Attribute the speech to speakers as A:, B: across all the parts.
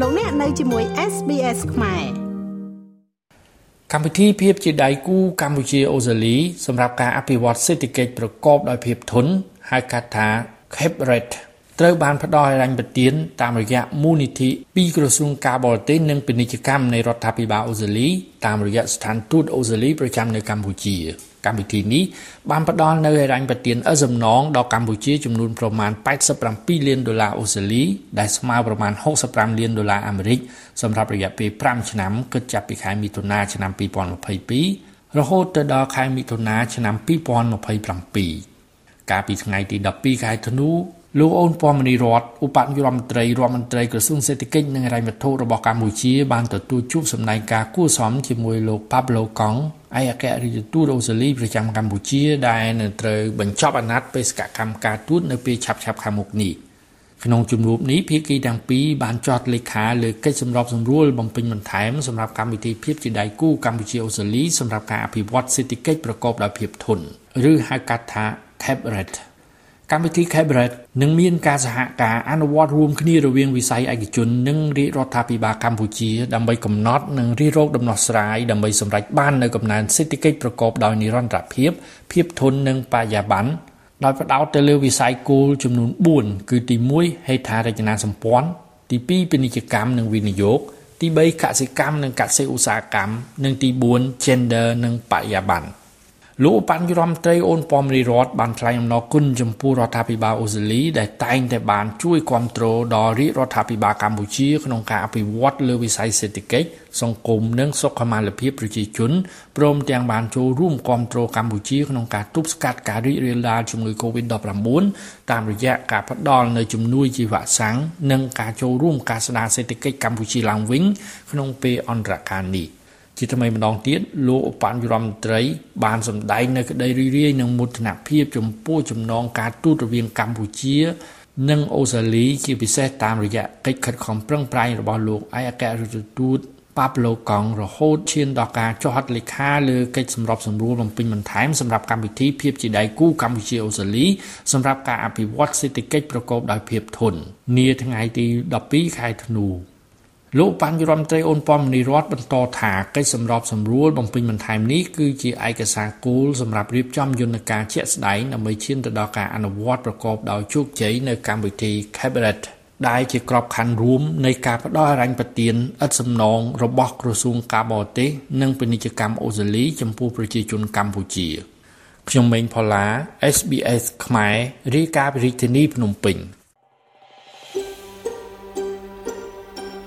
A: លោកអ្នកនៅជាមួយ SBS ខ្មែរ
B: កម្មវិធីភាពជាដៃគូកម្ពុជាអូស្ត្រាលីសម្រាប់ការអភិវឌ្ឍសេដ្ឋកិច្ចប្រកបដោយភាពធន់ហៅកាត់ថា CAPRED ត្រូវបានផ្ដល់ឲ្យរញ្ញប្រទានតាមរយៈមូលនិធិពីក្រសួងការបរទេសនិងពាណិជ្ជកម្មនៃរដ្ឋាភិបាលអូស្ត្រាលីតាមរយៈស្ថានទូតអូស្ត្រាលីប្រចាំនៅកម្ពុជាកម្មវិធីនេះបានផ្ដល់នូវហិរញ្ញប្បទានឥសំណងដល់កម្ពុជាចំនួនប្រមាណ87លានដុល្លារអូស្ត្រាលីដែលស្មើប្រមាណ65លានដុល្លារអាមេរិកសម្រាប់រយៈពេល5ឆ្នាំគិតចាប់ពីខែមិថុនាឆ្នាំ2022រហូតទៅដល់ខែមិថុនាឆ្នាំ2027កាលពីថ្ងៃទី12ខែធ្នូ លោកអូនពមនីរតឧបនាយករដ្ឋមន្ត្រីរដ្ឋមន្ត្រីក្រសួងសេដ្ឋកិច្ចនិងហិរញ្ញវត្ថុរបស់កម្ពុជាបានទទួលជួបសម្ដែងការគួសមជាមួយលោក Pablo Kong ឯកអគ្គរដ្ឋទូតអូស្ត្រាលីប្រចាំកម្ពុជាដែលនឹងត្រូវបញ្ចប់អាណត្តិបេសកកម្មការទូតនៅពេលឆាប់ៗខាងមុខនេះក្នុងជំនួបនេះភាគីទាំងពីរបានចោទលេខាលើកិច្ចសម្របសម្រួលបំពេញបន្ថែមសម្រាប់កម្មវិធីភាពជាដៃគូកម្ពុជាអូស្ត្រាលីសម្រាប់ការអភិវឌ្ឍសេដ្ឋកិច្ចប្រកបដោយភាពធន់ឬហៅកាត់ថា CAPRED កម្មវិធី Cabinet នឹងមានការសហការអនុវត្តរួមគ្នារវាងវិស័យឯកជននិងរាជរដ្ឋាភិបាលកម្ពុជាដើម្បីកំណត់និងរិះរោចដំណោះស្រាយដើម្បីសម្រេចបាននូវកំណើនសេដ្ឋកិច្ចប្រកបដោយនិរន្តរភាព ភាពធន់និងបរិយាបន្នដោយផ្ដោតទៅលើវិស័យគោលចំនួន4គឺទី1ហេដ្ឋារចនាសម្ព័ន្ធទី2ពាណិជ្ជកម្មនិងវិនិយោគទី3កសិកម្មនិងកសិឧស្សាហកម្មនិងទី4 gender និងបរិយាបន្ន លោកឧបនាយករដ្ឋមន្ត្រីអូនប៉មរីរតបានថ្លែងអំណរគុណចំពោះរដ្ឋាភិបាលអូស្ត្រាលីដែលតែងតែបានជួយគ្រប់គ្រងដល់រាជរដ្ឋាភិបាលកម្ពុជាក្នុងការអភិវឌ្ឍលើវិស័យសេដ្ឋកិច្ចសង្គមនិងសុខុមាលភាពប្រជាជនព្រមទាំងបានចូលរួមគ្រប់គ្រងកម្ពុជាក្នុងការទប់ស្កាត់ការរីករាលដាលជំងឺ Covid-19 តាមរយៈការផ្ដល់នូវជំនួយជីវ៉ាក់សាំងនិងការចូលរួមការស្ដារសេដ្ឋកិច្ចកម្ពុជាឡើងវិញក្នុងពេលអន្តរកាលនេះ។ ជាថ្មីម្ដងទៀតលោកឧបនាយករដ្ឋមន្ត្រី បានសម្ដែងនៅក្តីរីករាយនិងមោទនភាពចំពោះចំណងការទូតរវាងកម្ពុជា និងអូស្ត្រាលីជាពិសេសតាមរយៈកិច្ចខិតខំប្រឹងប្រែងរបស់លោកឯកអគ្គរដ្ឋទូតប៉ាប្លូកង់រហូតឈានដល់ការចុះហត្ថលេខាលើកិច្ចសម្របសម្រួលបំពេញបន្ថែមសម្រាប់កម្មវិធីភាពជាដៃគូកម្ពុជាអូស្ត្រាលីសម្រាប់ការអភិវឌ្ឍសេដ្ឋកិច្ចប្រកបដោយភាពធន់នាថ្ងៃទី12ខែធ្នូ លោកបញ្ញរដ្ឋមន្ត្រីអូនប៉មនីរតបន្តថាកិច្ចសម្របសម្រួលបំពេញបន្ថែមនេះគឺជាឯកសារគោលសម្រាប់រៀបចំយន្តការជាក់ស្ដែងដើម្បីឈានទៅដល់ការអនុវត្តប្រកបដោយជោគជ័យនៅកម្មវិធី Cabinet ដែលជាក្របខ័ណ្ឌរួមនៃការផ្ដល់អរញ្ញប្រទានឥតសំណងរបស់ក្រសួងការបរទេសនិងពាណិជ្ជកម្មអូស្ត្រាលីចំពោះប្រជាជនកម្ពុជាខ្ញុំម៉េងផល្លា SBS ខ្មែររាយការណ៍ពីរាជធានីភ្នំពេញ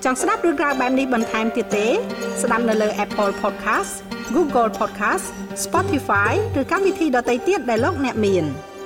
A: ចង់ស្ដាប់រឿងរ៉ាវបែបនេះបន្ថែមទៀតទេ ស្ដាប់នៅលើ Apple Podcast Google Podcast Spotify ឬកម្មវិធីដទៃទៀតដែលលោកអ្នកមាន។